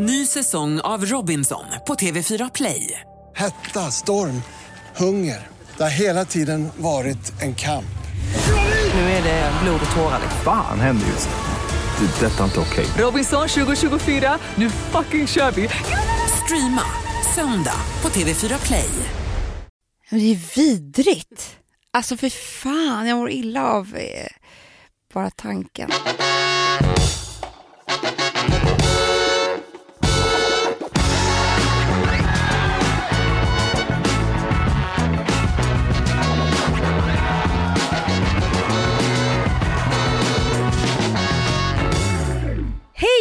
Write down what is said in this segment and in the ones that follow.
Ny säsong av Robinson på TV4 Play. Hetta, storm, hunger. Det har hela tiden varit en kamp. Nu är det blod och tårar. Fan händer just nu. Det. är Detta är inte okej. Robinson 2024, nu fucking kör vi! Streama söndag på TV4 Play. Men det är vidrigt. Alltså för fan, jag mår illa av eh, bara tanken.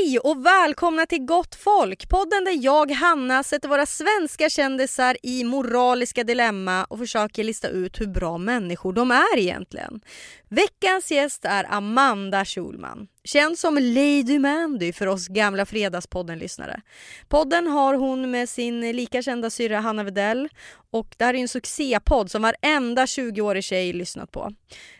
Hej och välkomna till Gott Folk! Podden där jag, Hanna, sätter våra svenska kändisar i moraliska dilemma och försöker lista ut hur bra människor de är egentligen. Veckans gäst är Amanda Schulman. Känd som Lady Mandy för oss gamla Fredagspodden-lyssnare. Podden har hon med sin lika kända syrra Hanna Vedell och det här är en succépodd som varenda 20-årig tjej lyssnat på.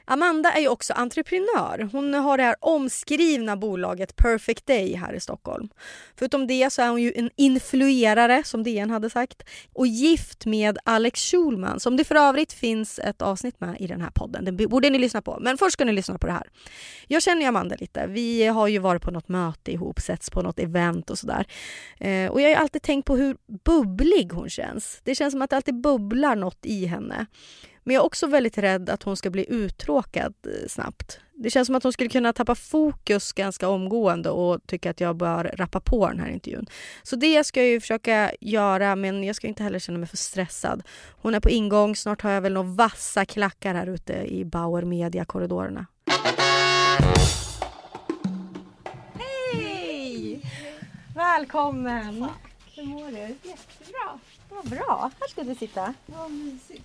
Amanda är ju också entreprenör. Hon har det här omskrivna bolaget Perfect Day här i Stockholm. Förutom det så är hon ju en influerare som DN hade sagt och gift med Alex Schulman som det för övrigt finns ett avsnitt med i den här podden. Den borde ni lyssna på. Men först ska ni lyssna på det här. Jag känner ju Amanda lite. Vi har ju varit på något möte ihop, setts på något event och sådär. Eh, och jag har ju alltid tänkt på hur bubblig hon känns. Det känns som att det alltid bubblar något i henne. Men jag är också väldigt rädd att hon ska bli uttråkad eh, snabbt. Det känns som att hon skulle kunna tappa fokus ganska omgående och tycka att jag bör rappa på den här intervjun. Så det ska jag ju försöka göra men jag ska inte heller känna mig för stressad. Hon är på ingång, snart har jag väl några vassa klackar här ute i Bauer Media-korridorerna. Välkommen! Hur mår du? Jättebra. Vad bra. Här ska du sitta. Vad mysigt.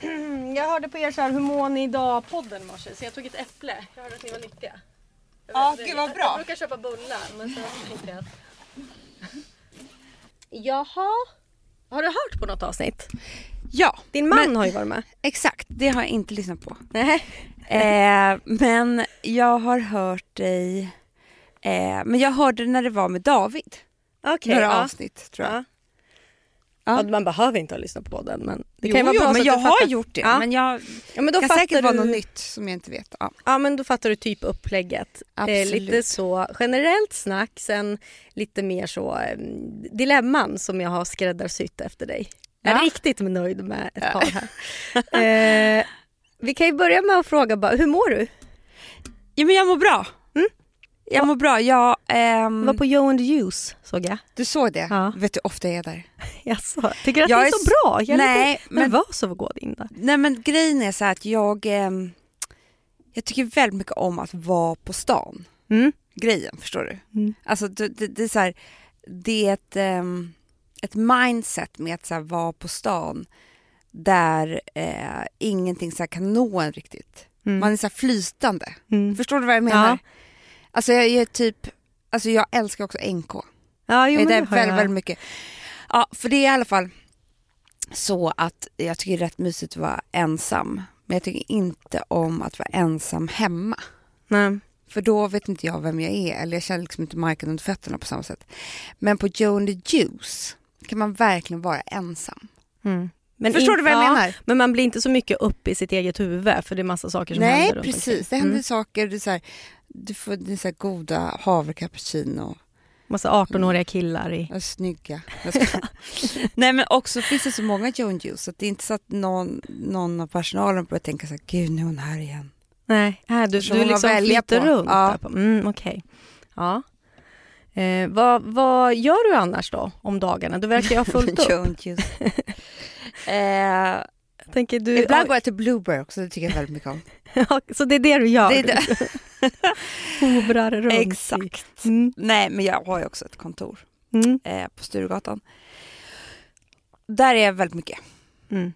Jag hörde på er så här, hur mår ni idag podden i morse så jag tog ett äpple. Jag hörde att ni var nyttiga. Jag Ja, vet- gud, vad bra. Jag brukar köpa bullar men så tänkte jag att... Jaha. Har du hört på något avsnitt? Ja, Din man men- har ju varit med. exakt. Det har jag inte lyssnat på. Nej. Eh, men jag har hört dig... Eh, men jag hörde när det var med David. Okej. Några ja. avsnitt tror jag. Ja. Ja. Ja, man behöver inte ha lyssnat på podden men det Jo, kan vara bra men jag har gjort det. Ja. Men jag Ja men då kan säkert vara du... något nytt som jag inte vet. Ja. Ja men då fattar du typ upplägget. Eh, Absolut. lite så generellt snack, sen lite mer så eh, dilemman som jag har skräddarsytt efter dig. Jag är Ja. riktigt nöjd med ett par här. eh, vi kan ju börja med att fråga bara, hur mår du? ja, men jag mår bra. Mm. Jag mår bra. Jag, ehm, var på Joe and the Juice såg jag. Du såg det? Ja. Vet du ofta jag är där? Jaså, tycker du att Jag det är är så bra? Jag är Nej, lite men- nervös av att gå in där. Nej men grejen är så att jag, ehm, jag tycker väldigt mycket om att vara på stan. Mm. Grejen, förstår du? Mm. Alltså det, det, det är så här, det är ett, ehm, ett mindset med att så här, vara på stan där eh, ingenting så kan nå en riktigt. Mm. Man är så flytande. Mm. Förstår du vad jag menar? Ja. Alltså jag är typ, alltså jag älskar också NK. Ja, jo, men det det har väldigt, jag. väldigt mycket. Ja, för det är i alla fall så att jag tycker det är rätt mysigt att vara ensam. Men jag tycker inte om att vara ensam hemma. Nej. För då vet inte jag vem jag är eller jag känner liksom inte marken under fötterna på samma sätt. Men på Joe and the Juice kan man verkligen vara ensam. Mm. Men Förstår in- du vad jag ja, menar? Men man blir inte så mycket upp i sitt eget huvud för det är massa saker som Nej, händer runt precis. Det händer Mm. saker. Är så här, du får är så goda havrecappuccino. Massa 18-åriga killar i... Och snygga. Nej men också finns det så många Joe and Juice att det är inte så att någon, någon av personalen börjar tänka så här, gud nu är hon här igen. Nej, här, du, Så du liksom flyter på. runt Ja. där på. Mm, okej. Ja. Eh, vad, vad gör du annars då om dagarna? Du verkar ju ha fullt upp. Joe and Juice. eh, tänker du, ibland går jag till Blueberry också, det tycker jag väldigt mycket om. så det är det du gör? Det är det. Hovrar runt. Exakt. Mm, Nej men jag har ju också ett kontor mm, eh, på Sturegatan. Där är jag väldigt mycket. mm.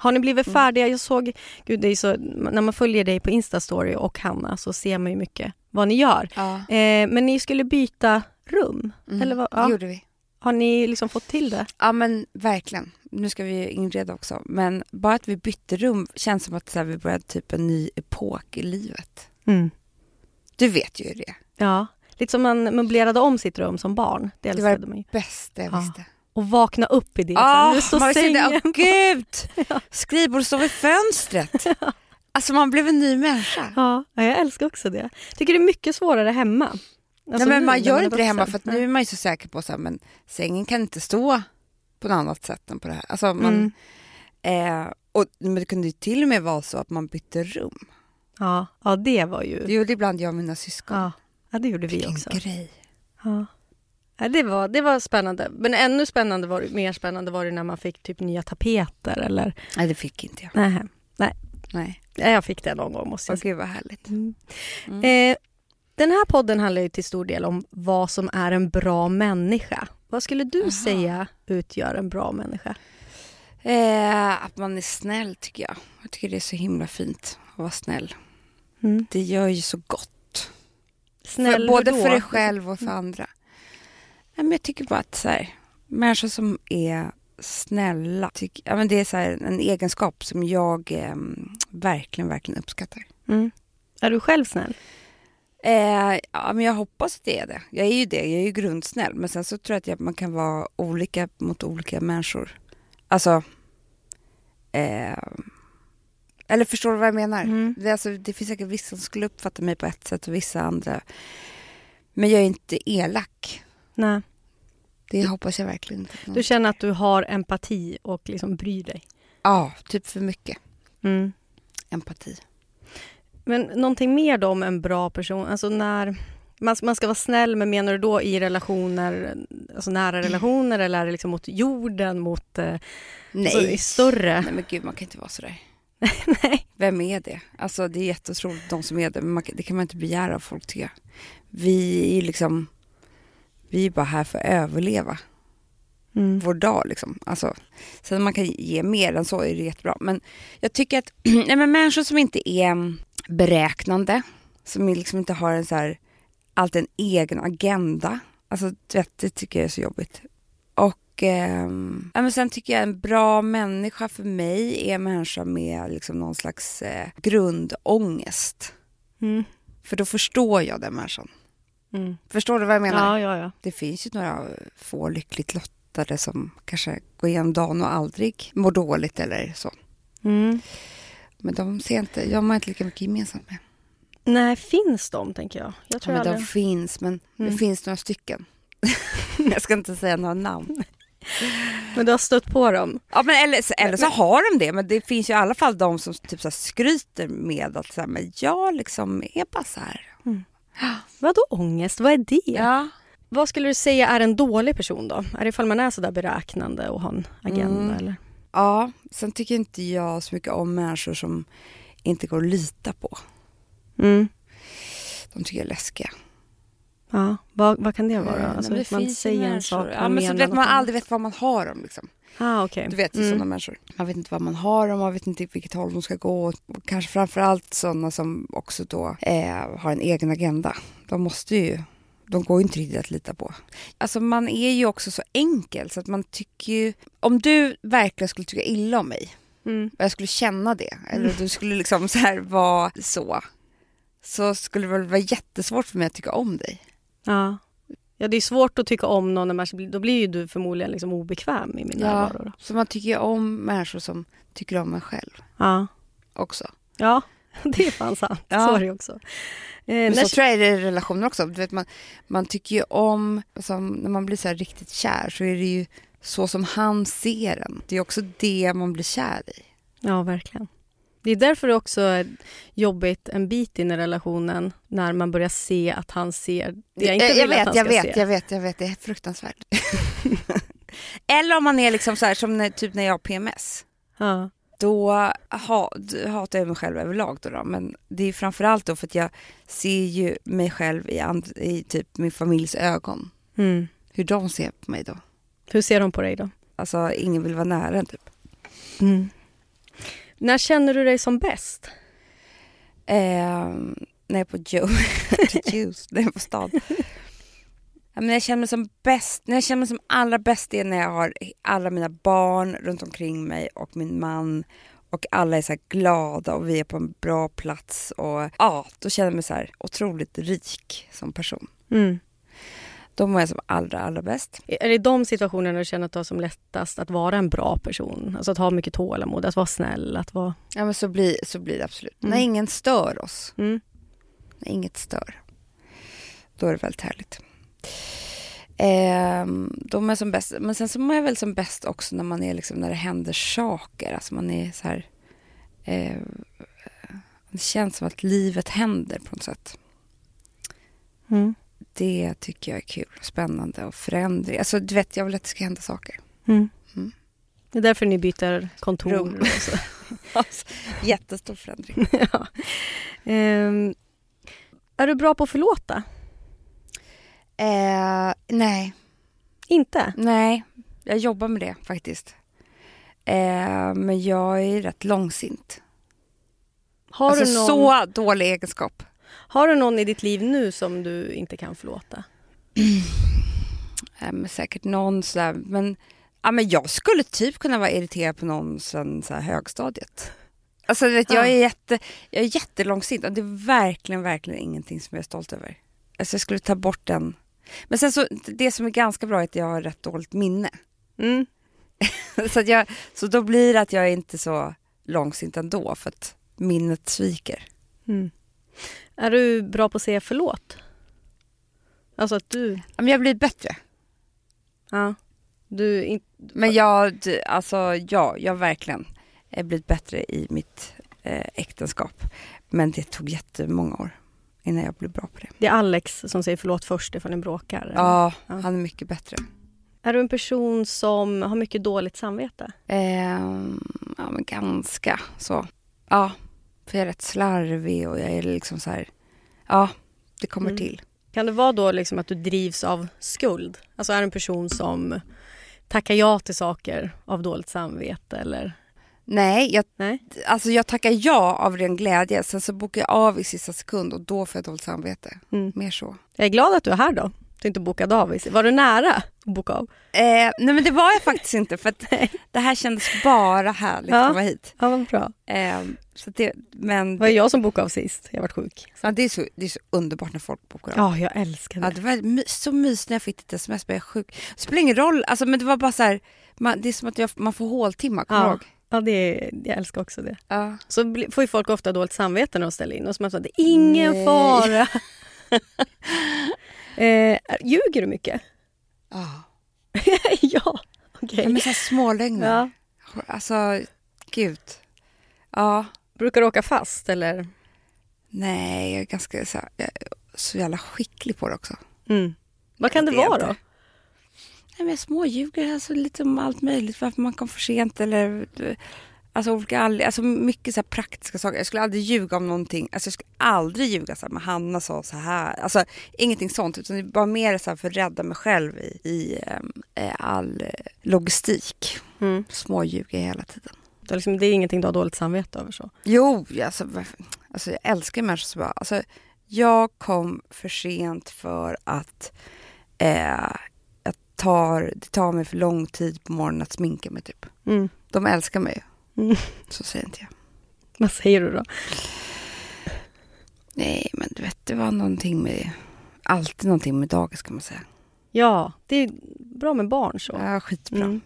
Har ni blivit färdiga? Jag såg, gud det är så, när man följer dig på Instastory och Hanna så ser man ju mycket vad ni gör. Ja. Eh, men ni skulle byta rum, Mm, eller vad? Det Ja. gjorde vi. Har ni liksom fått till det? Ja men verkligen. Nu ska vi inreda också. Men bara att vi bytte rum känns som att så här, vi började typ en ny epok i livet. Mm. Du vet ju det. Ja. Lite som man möblerade om sitt rum som barn. Det Det var det bästa jag Ja. visste. Och vakna upp i det. Ah, nu står man sängen. åh gud! Skrivbordet står vid fönstret. Alltså man blev en ny människa. Ja, ja, jag älskar också det. Tycker det är mycket svårare hemma. Alltså Nej, men man gör inte det hemma för att nu är man ju så säker på att sängen kan inte stå på något annat sätt än på det här. Alltså man, Mm. eh, och, men det kunde ju till och med vara så att man bytte rum. Ja, ja, det var ju... Det gjorde ibland jag och mina syskon. Ja, ja det gjorde vi Vilken också. grej. Ja. Ja, det, var, det var spännande. Men ännu spännande var, mer spännande var det när man fick typ nya tapeter eller... Nej det fick inte jag. Nej, nej. Nej. Ja, jag fick det någon gång måste jag säga. gud vad härligt. Mm. Mm. Eh, den här podden handlar ju till stor del om vad som är en bra människa. Vad skulle du säga utgör en bra människa? Eh, att man är snäll tycker jag. Jag tycker det är så himla fint att vara snäll. Mm. Det gör ju så gott. Snäll för, både då? för dig själv och för andra. Nej, men jag tycker bara att så här, människor som är snälla, tycker, ja, men det är så här, en egenskap som jag eh, verkligen, verkligen uppskattar. Mm. Är du själv snäll? Eh, ja, men jag hoppas att det är det. Jag är ju det, jag är ju grundsnäll. Men sen så tror jag att jag, man kan vara olika mot olika människor. Alltså... Eh, eller förstår du vad jag menar? Mm. Det, alltså, det finns säkert vissa som skulle uppfatta mig på ett sätt och vissa andra. Men jag är inte elak. Nej. Det hoppas jag verkligen inte. Du känner att du har empati och liksom bryr dig? Ja, typ för mycket Mm. empati. Men någonting mer då om en bra person? Alltså när man, man ska vara snäll, men menar du då i relationer, alltså nära relationer eller är det liksom mot jorden, mot eh, alltså, i större? Nej men gud, man kan inte vara sådär. Nej. Vem är det? Alltså det är jätteotroligt de som är det, men man, det kan man inte begära av folk tycker jag. Vi är liksom, vi är bara här för att överleva Mm. vår dag liksom. Alltså, sen om man kan ge mer än så är det jättebra. Men jag tycker att nej, men människor som inte är mm, beräknande, som liksom inte har en så här, alltid en egen agenda. Alltså det tycker jag är så jobbigt. Och ja, men sen tycker jag en bra människa för mig är en människa med liksom någon slags eh, grundångest. Mm. För då förstår jag den människan. Mm. Förstår du vad jag menar? Ja, ja, ja. Det finns ju några få lyckligt lottade som kanske går igenom dagen och aldrig mår dåligt eller så. Mm. Men de ser inte, jag har inte lika mycket gemensamt med. Nej, finns de tänker jag? Jag Ja, tror men de aldrig... finns, men Mm. det finns några stycken. jag ska inte säga några namn. Men du har stött på dem? Ja, men eller, så- eller så har de det, men det finns ju i alla fall de som typ så skryter med att så här, men jag liksom är bara så här. Vadå ångest? Vad är det? Ja. Vad skulle du säga är en dålig person då? Är det ifall man är sådär beräknande och har en agenda Mm. eller? Ja, sen tycker inte jag så mycket om människor som inte går att lita på. Mm. De tycker jag är läskiga. Ja, vad, vad kan det vara? Mm, Alltså, det man säger en sak, ja, man men så vet man aldrig vet vad man har dem. Liksom. Ah, okej. Du vet ju Mm. sådana människor. Man vet inte vad man har dem, man vet inte vilket håll de ska gå. Och kanske framförallt sådana som också då eh, har en egen agenda. De måste ju, de går ju inte riktigt att lita på. Alltså man är ju också så enkel så att man tycker ju, om du verkligen skulle tycka illa om mig Mm. och jag skulle känna det, eller du skulle liksom så här vara så, så skulle det väl vara jättesvårt för mig att tycka om dig. Ja. ja, det är svårt att tycka om någon man, då blir ju du förmodligen liksom obekväm i min närvaro. Då. Så man tycker ju om människor som tycker om en själv Ja. också. ja, det är fan sant. Ja. Så är det också. Eh, Men så tror jag det är i relationer också. Du vet, man, man tycker ju om, alltså, när man blir så riktigt kär så är det ju så som han ser en. Det är också det man blir kär i. Ja, verkligen. Det är därför det också är jobbigt en bit in i relationen när man börjar se att han ser det jag inte jag, vill jag vet, att han jag ska vet, se. jag vet, jag vet, det är fruktansvärt. Eller om man är liksom så här som när, typ när jag har PMS. Ja. Då ha, hatar jag mig själv överlag då, då men det är framförallt då för att jag ser ju mig själv i, and, i typ min familjs ögon. Mm. Hur de ser på mig då. Hur ser de på dig då? Alltså ingen vill vara nära en typ. När känner du dig som bäst? Eh, när jag är på Joe, Juice, när jag är på stan. Ja, men jag känner mig som bäst, när jag känner mig som allra bäst är när jag har alla mina barn runt omkring mig och min man och alla är så här glada och vi är på en bra plats och ja, då känner jag mig så här otroligt rik som person. Mm. Då mår jag som allra, allra bäst. Är det de situationerna du känner att du har som lättast att vara en bra person? Alltså att ha mycket tålamod, att vara snäll, att vara... Ja men så blir, så blir det absolut. Mm. När ingen stör oss, Mm. när inget stör, då är det väldigt härligt. Då mår jag som bäst. Men sen så mår jag väl som bäst också när man är liksom, när det händer saker. Alltså man är så här... Eh, det känns som att livet händer på något sätt. Mm. Det tycker jag är kul och spännande och förändring. Alltså du vet, jag vill att det ska hända saker. Mm. Mm. Det är därför ni byter kontor. Rum. Alltså, jättestor förändring. ja. Ehm, är du bra på att förlåta? Eh, nej, Inte? nej. Jag jobbar med det faktiskt. Eh, men jag är rätt långsint. Har, alltså du någon, så dålig egenskap. har du någon i ditt liv nu som du inte kan förlåta? Eh, men säkert någon sådär, men, ja, men jag skulle typ kunna vara irriterad på någon sen så högstadiet. Alltså vet, jag, är jätte, jag är jättelångsint och det är verkligen, verkligen ingenting som jag är stolt över. Alltså jag skulle ta bort den. Men sen så, det som är ganska bra är att jag har rätt dåligt minne. Mm. så, jag, så då blir det att jag är inte så långsint ändå för att minnet sviker. Mm. Är du bra på att säga förlåt? Alltså att du... Ja, Men jag blir bättre. Ja. Du in, Men jag, alltså ja, jag har verkligen är blivit bättre i mitt eh, äktenskap. Men det tog jättemånga år innan jag blev bra på det. det är Alex som säger förlåt först ifall ni bråkar. Ja, Ja. han är mycket bättre. Är du en person som har mycket dåligt samvete? Ehm, ja, men ganska så. Ja, för jag är rätt slarvig och jag är liksom så här, ja, det kommer Mm. till. Kan det vara då liksom att du drivs av skuld? Alltså är du en person som tackar ja till saker av dåligt samvete eller? Nej, jag, Nej. alltså jag tackar ja av ren glädje. Sen så bokar jag av i sista sekund och då får jag dåligt samvete. Mm. Mer så. Jag är glad att du är här då. Du inte bokade av. Var du nära att boka av? Eh, nej men det var jag faktiskt inte för att det här kändes bara härligt Ja. att komma hit. Ja, vad bra. Eh, så det, men Det var jag som bokade av sist. Jag varit sjuk. ja, det, är så, det är så underbart när folk bokar av. Ja, jag älskar Ja, det. det var my, så mys när jag fick ett sms, jag sjuk. Det spelar ingen roll, alltså, men det var bara så här, man, det är som att jag, man får håltimmar, kommer Ja. ihåg? Ja, det jag älskar också det. Ja. Så får ju folk ofta dåligt samvete när de ställer in. Och man säger det är ingen Nej. fara. eh, ljuger du mycket? Ja. ja, okej. ja men så här smålögner. Ja. Alltså, gud. Ja, Brukar du åka fast eller? nej, jag är ganska så, jag är så jävla skicklig på det också. Mm. Vad kan det, vara inte. då? Nej, jag småljuger alltså, lite om allt möjligt, varför man kom för sent eller alltså, olika alltså mycket så här praktiska saker. Jag skulle aldrig ljuga om någonting, alltså, jag skulle aldrig ljuga så här, men Hanna sa så här, alltså ingenting sånt utan det var mer så här, för att rädda mig själv i, i eh, all eh, logistik. Mm. Småljuger hela tiden. Det, är liksom, det är ingenting du har dåligt samvete över så? Jo, alltså, alltså jag älskar människor som bara, alltså jag kom för sent för att eh, tar, det tar mig för lång tid på morgonen att sminka mig typ. Mm. De älskar mig Mm. Så säger inte jag. Vad säger du då? Nej, men du vet, det var någonting med, alltid någonting med dagis kan man säga. Ja, det är bra med barn så. Ja, skitbra. Mm.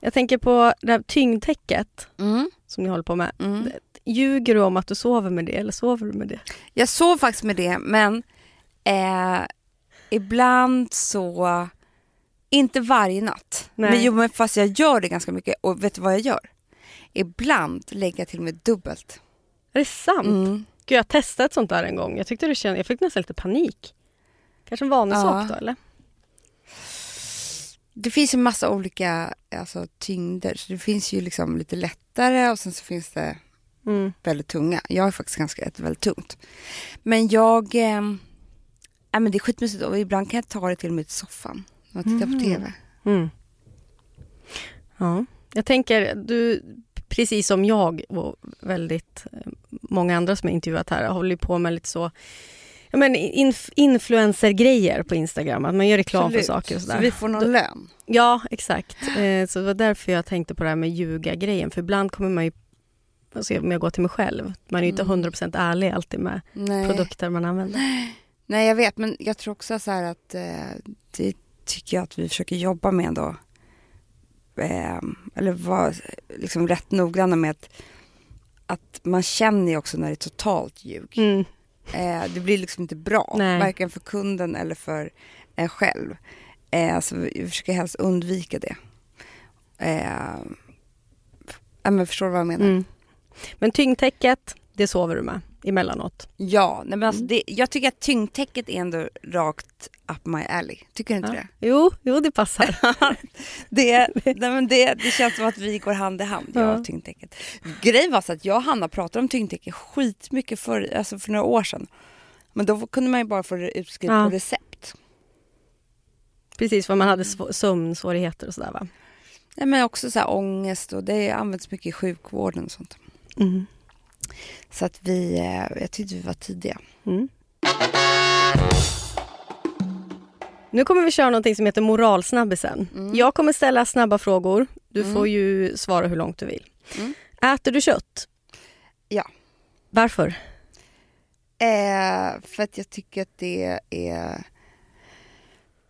Jag tänker på det här tyngdtäcket Mm. som ni håller på med. Mm. Ljuger du om att du sover med det eller sover du med det? Jag sov faktiskt med det, men eh, ibland så, inte varje natt. Nej. Men jo, men fast jag gör det ganska mycket och vet du vad jag gör? Ibland lägger jag till och med dubbelt. Är det sant? Mm. Gud, jag har testat sånt där en gång. Jag tyckte det känd... jag fick nästan lite panik. Kanske en vanlig Ja. då eller? Det finns ju massa olika alltså, tyngder, så det finns ju liksom lite lättare och sen så finns det Mm. väldigt tunga. Jag har faktiskt ganska ett väldigt tungt. Men jag, eh, äh, men det är skitmysigt och ibland kan jag ta det till och med till soffan tittar Mhm. på tv. Mm. Ja. Jag tänker, du, precis som jag och väldigt eh, många andra som jag intervjuat här, håller på med lite så ja, men inf- influencer-grejer på Instagram, att man gör reklam Absolut. för saker och sådär. Så vi får någon lön. Ja, exakt. Eh, så det var därför jag tänkte på det här med ljuga-grejen. För ibland kommer man ju alltså om jag går till mig själv. Man är ju inte Mm. 100% ärlig alltid med Nej. produkter man använder. Nej, jag vet, men jag tror också så här att eh, det tycker jag att vi försöker jobba med ändå. Eh, eller vara liksom rätt noggranna med att, att man känner ju också när det är totalt ljug. Mm. Eh, det blir liksom inte bra, Nej. varken för kunden eller för en själv. Eh, så vi försöker helst undvika det. Eh, men förstår du vad jag menar? Mm. Men tyngdtäcket, det sover du med emellanåt. Ja, nej, men alltså Mm. det, jag tycker att tyngdtäcket är ändå rakt up my alley. Tycker du inte Ja. det? Jo, jo, det passar. Det, nej, men det, det känns som att vi går hand i hand, jag Ja. och tyngdtäcket. Grejen var så att jag och Hanna pratade om tyngdtäcke skitmycket för, alltså för några år sedan. Men då kunde man ju bara få det utskrivet Ja. på recept. Precis, för man hade sv- sömnsvårigheter och sådär va? Nej, men också så här ångest och det används mycket i sjukvården och sånt. Mm. Så att vi, eh, jag tyckte vi var tidiga. Mm. Nu kommer vi köra någonting som heter moralsnabbisen. Mm. Jag kommer ställa snabba frågor. Du får ju svara hur långt du vill. Mm. Äter du kött? Ja. Varför? Eh, för att jag tycker att det är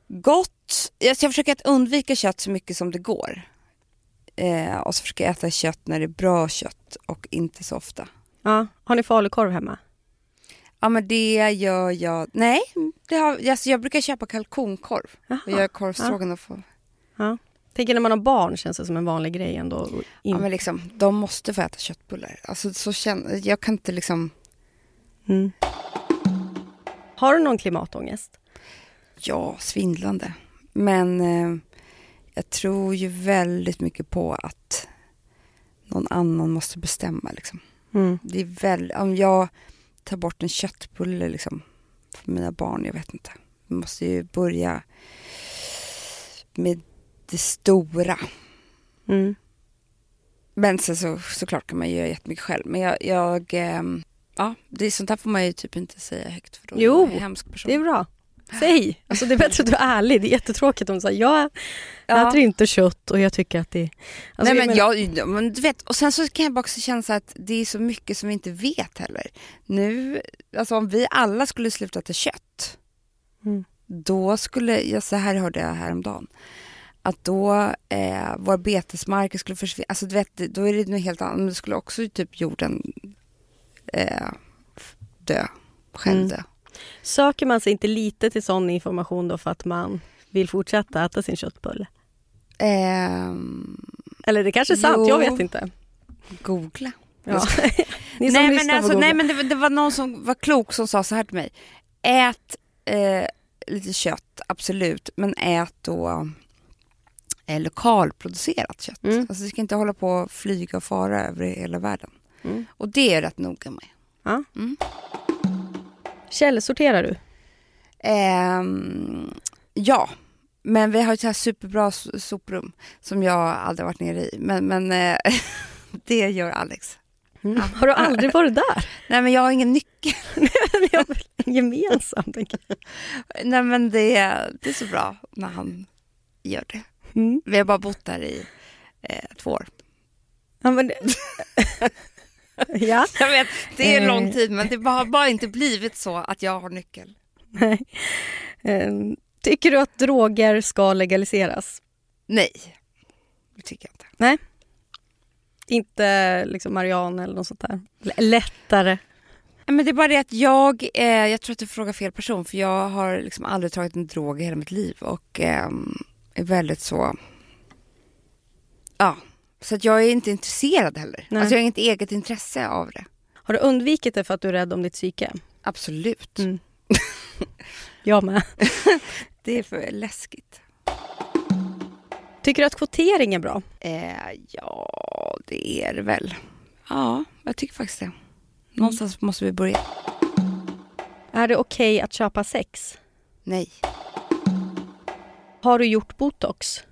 gott. Jag, jag försöker att undvika kött så mycket som det går. Eh, och så försöker jag äta kött när det är bra kött och inte så ofta. Ja. Har ni falukorv hemma? Ja men det gör jag, nej, det har, alltså jag brukar köpa kalkonkorv och Jaha. göra korvstroganoff. och- Ja. Tänker när man har barn känns det som en vanlig grej ändå. och Ja men liksom, de måste få äta köttbullar. Alltså så känner, jag kan inte liksom, mm. Har du någon klimatångest? ja svindlande. Men eh, jag tror ju väldigt mycket på att någon annan måste bestämma liksom. Mm. Det är väl, om jag tar bort en köttbulle liksom för mina barn, jag vet inte. Vi måste ju börja med det stora. Mm. Men sen så, såklart kan man göra jättemycket själv. Men jag, jag ehm, ja, det är sånt där får man ju typ inte säga högt för då Jo, är man en hemsk person. Det är bra. Säg! Alltså det är bättre att du är ärlig. Det är jättetråkigt om du säger jag Ja. äter inte kött och jag tycker att det... Alltså, Nej, men, menar- jag, ja, men du vet, och sen så kan jag också känna så att det är så mycket som vi inte vet heller. Nu, alltså om vi alla skulle sluta äta kött, Mm. då skulle, ja, så här hörde jag häromdagen, att då eh, våra betesmarker skulle försvinna. Alltså du vet, då är det något helt annat. Men då skulle också typ jorden eh, dö, självdö. Söker man sig inte lite till sån information då för att man vill fortsätta äta sin köttbulle? Ehm, Eller det kanske är sant, Jo. jag vet inte. googla. Ja. Ni som nej, lyssnar men alltså, googla. nej men det, var- det var någon som var klok som sa så här till mig. Ät eh, lite kött, absolut, men ät då eh, lokalproducerat kött. Mm. Alltså du ska inte hålla på och flyga och fara över hela världen. Mm. Och det är jag rätt noga med. Ja. Mm. Källsorterar du? Ehm, ja, men vi har ett så här superbra so- soprum som jag aldrig varit nere i. Men, men eh, det gör Alex. Mm. Har du aldrig varit där? Nej men jag har ingen nyckel. Vi gemensamt. tänker jag. Nej men det, det är så bra när han gör det. Mm. Vi har bara bott där i eh, två år. Ja, men... ja. Jag vet, det är Eh. lång tid men det har bara inte blivit så att jag har nyckel. Nej. Ehm, Tycker du att droger ska legaliseras? Nej, det tycker jag inte. Inte liksom marijuana eller något sånt där? L- Lättare? Nej, Men det är bara det att jag, eh, jag tror att du frågar fel person för jag har liksom aldrig tagit en drog i hela mitt liv och ehm, är väldigt så, ja, så att jag är inte intresserad heller. Nej. Alltså jag har inget eget intresse av det. Har du undvikit det för att du är rädd om ditt psyke? Absolut. Mm. Jag med. Det är för läskigt. Tycker du att kvotering är bra? Eh, ja, det är det väl. Ja, jag tycker faktiskt det. Någonstans måste vi börja. Är det okej att köpa sex? Nej, Har du gjort botox?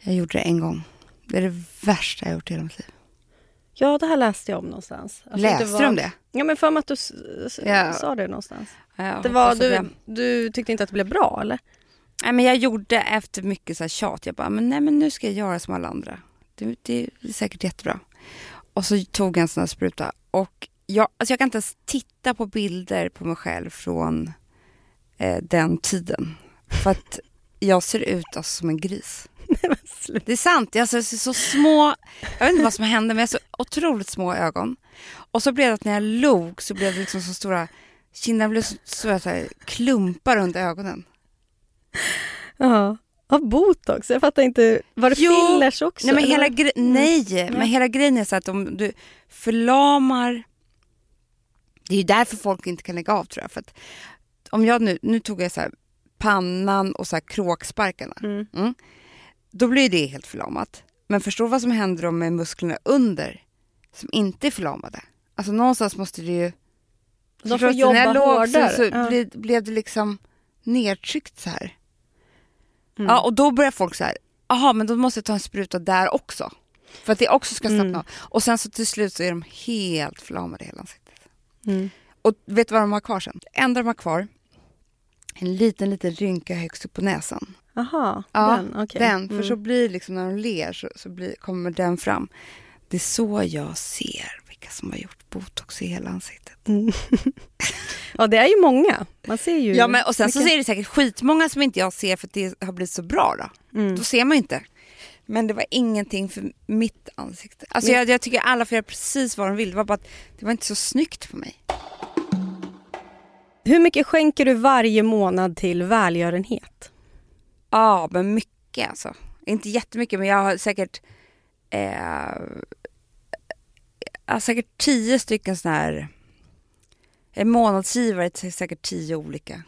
jag gjorde det en gång. Det är det värsta jag gjort i hela mitt liv. Ja, det här läste jag om någonstans. Alltså, Läste det var... du om det? Ja, men för mig att du Ja. sa det någonstans. Ja, Det var, du, jag- du tyckte inte att det blev bra, eller? Nej, men jag gjorde efter mycket så här tjat. Jag bara, men nej men nu ska jag göra som alla andra. Det, det är säkert jättebra. Och så tog jag en sån här spruta. Och jag, alltså jag kan inte ens titta på bilder på mig själv från eh, den tiden. För att jag ser ut alltså, som en gris. Det är sant, jag ser så små, jag vet inte vad som hände men jag har så otroligt små ögon. Och så blev det att när jag log så blev det liksom så stora, kinderna blev så, så, så här, klumpar under ögonen. Ja. Av botox? Jag fattar inte. Var det Jo. fillers också? Nej, men hela, gre- nej, men hela grejen är så att om du förlamar... Det är ju därför folk inte kan lägga av tror jag. För att om jag nu, nu tog jag så här pannan och så här kråksparkarna. Mm. Då blir det helt förlamat. Men förstå vad som händer då med musklerna under som inte är förlamade. Alltså någonstans måste det ju... De får du? jobba hårdare. Så, så Ja. blev, blev det liksom nedtryckt så här. Mm. Ja, och då börjar folk så här, aha men då måste jag ta en spruta där också. För att det också ska slappna Mm. av. Och sen så till slut så är de helt förlamade i hela ansiktet. Mm. Och vet du vad de har kvar sen? Det enda de har kvar, en liten, liten rynka högst upp på näsan. Aha, Ja, den. okej. Den, för Mm. så blir liksom när de ler så, så blir, kommer den fram. Det är så jag ser vilka som har gjort botox i hela ansiktet. Ja, det är ju många. Man ser ju... Ja men och sen så mycket. är det säkert skitmånga som inte jag ser för att det har blivit så bra då. Mm. Då ser man ju inte. Men det var ingenting för mitt ansikte. Alltså Men- jag, jag tycker alla får göra precis vad de vill. Det var bara att det var inte så snyggt på mig. Hur mycket skänker du varje månad till välgörenhet? Ja men mycket alltså. Inte jättemycket men jag har säkert eh, jag har säkert tio stycken sådana här en månadsgivare till säkert tio olika.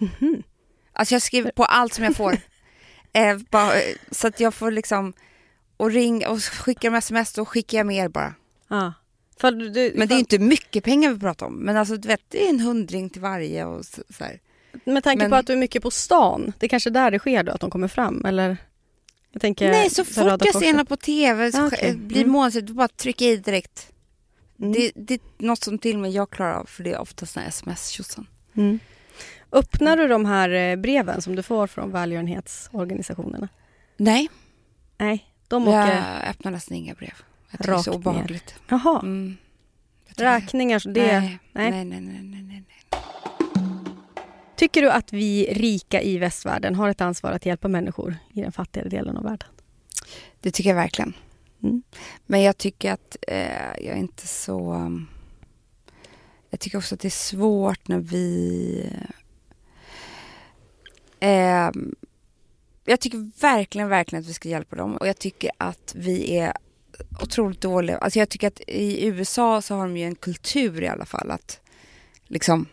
Alltså jag skriver på allt som jag får. eh, bara, eh, så att jag får liksom och ring och skickar de sms då skickar jag mer bara. Ja. För du, Men det är inte mycket pengar vi pratar om. Men alltså du vet det är en hundring till varje och så, så här. Med tanke men- på att du är mycket på stan, det är kanske där det sker då, att de kommer fram? Eller? Jag tänker, Nej så fort jag ser henne på tv så Ah, sk- blir Mm. månadsgivare, då bara trycker jag i direkt. Mm. Det, det är något som till och med jag klarar av för det är oftast när sms tjosan. Mm. Öppnar du de här eh, breven som du får från välgörenhetsorganisationerna? Nej, Nej, de åker jag öppnar nästan inga brev. Jag tycker det är så obehagligt. Jaha, Mm. Räkningar. Det... Nej, nej. nej, nej, nej, nej, nej. Tycker du att vi rika i västvärlden har ett ansvar att hjälpa människor i den fattigare delen av världen? Det tycker jag verkligen. Mm. Men jag tycker att eh, jag är inte så... Jag tycker också att det är svårt när vi... Eh, jag tycker verkligen, verkligen att vi ska hjälpa dem. Och jag tycker att vi är otroligt dåliga. Alltså jag tycker att i USA så har de ju en kultur i alla fall att liksom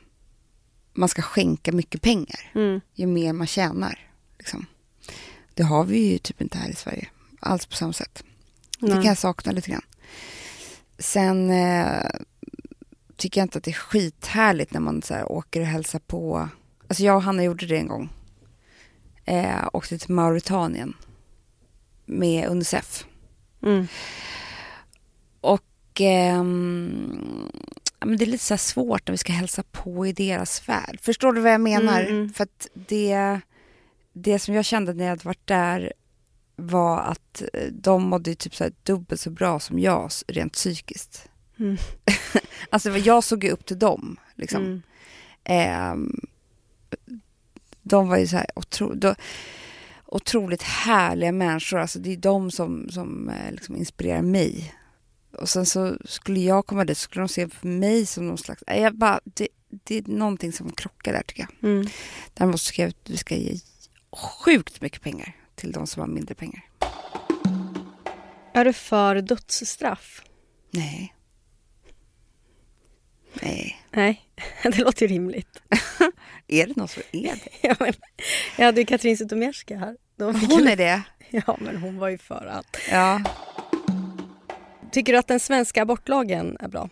man ska skänka mycket pengar Mm. ju mer man tjänar. Liksom. Det har vi ju typ inte här i Sverige alls på samma sätt. Det Nej. kan jag sakna lite grann. Sen eh, tycker jag inte att det är skithärligt när man så här, åker och hälsar på. Alltså jag och Hanna gjorde det en gång. Eh, åkte till Mauritanien med Unicef. Mm. Och ja, men det är lite så svårt när vi ska hälsa på i deras värld. Förstår du vad jag menar? Mm. För att det, det som jag kände när jag hade varit där var att eh, de mådde typ så dubbelt så bra som jag rent psykiskt. Mm. Alltså jag såg ju upp till dem. Liksom. Mm. Ehm, de var ju så här otro, då, otroligt härliga människor. Alltså det är de som, som eh, liksom inspirerar mig. Och sen så skulle jag komma dit så skulle de se på mig som någon slags... Jag bara, det, det är någonting som krockar där tycker jag. Mm. Däremot ska jag, vi ska ge sjukt mycket pengar till de som har mindre pengar. Är du för dödsstraff? Nej. Nej. Nej, det låter ju rimligt. Är det någon som är det? Ja, men, jag hade ju Katrin Zytomierska här. Hon är det? Ja, men hon var ju för allt. Ja. Tycker du att den svenska abortlagen är bra?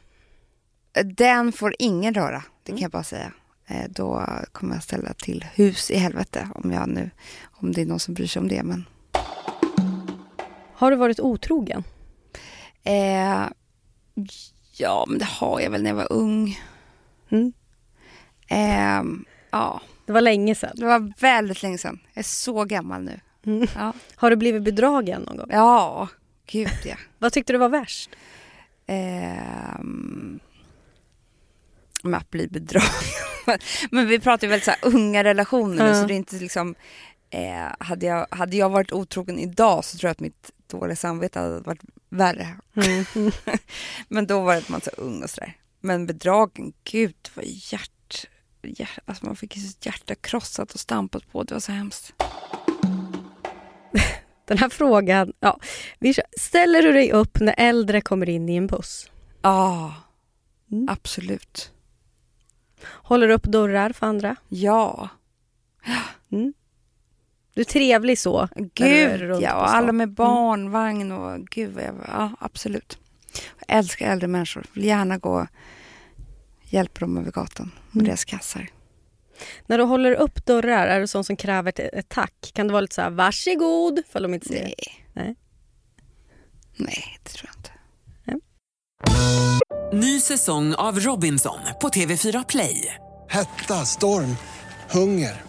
Den får ingen röra, det kan jag bara säga. Eh, Då kommer jag ställa till hus i helvete om jag nu, om det är någon som bryr sig om det. Men, Har du varit otrogen? eh, ja, men det har jag väl när jag var ung. Mm. Eh, ja, Det var länge sedan. det var väldigt länge sedan. Jag är så gammal nu. Mm. Ja, Har du blivit bedragen någon gång? ja gud ja. Vad tyckte du var värst? ehm, med att bli bedragen. Men vi pratar ju väldigt så unga relationer nu så det är inte liksom eh, hade, jag, hade jag varit otrogen idag så tror jag att mitt dåliga samvete hade varit värre. Mm. Men då var det att man så ung och sådär. Men bedragen, gud var hjärt, hjärt alltså man fick ju sitt hjärta krossat och stampat på. Det var så hemskt. Den här frågan, ja. Ställer du dig upp när äldre kommer in i en buss? Ja, Mm. absolut. Håller du upp dörrar för andra? Ja, Du är trevlig så? du gud runt ja. Och alla med barnvagn och gud vad jag, ja absolut. Jag älskar äldre människor. Vill gärna gå och hjälpa dem över gatan med Mm. deras kassar. När du håller upp dörrar, är det sånt som kräver ett, tack? Kan det vara lite så här, varsågod, för de inte ser? Nej. Nej. Nej, det tror jag inte. Ny säsong av Robinson på TV4 Play. Hetta, storm, hunger.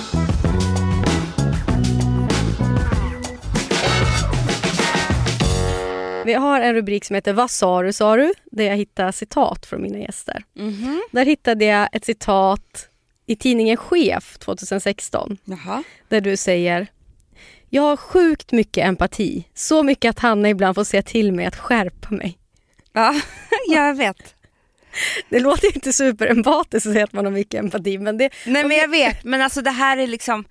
Vi har en rubrik som heter Vad sa du, sa du? Där jag hittar citat från mina gäster. Mhm. Där hittade jag ett citat i tidningen Chef 2016 Jaha. där du säger Jag har sjukt mycket empati. Så mycket att Hanna ibland får säga till mig att skärpa mig. Ja, jag vet. Det låter inte superempatiskt att säga att man har mycket empati men det... Nej men jag vet, men alltså det här är liksom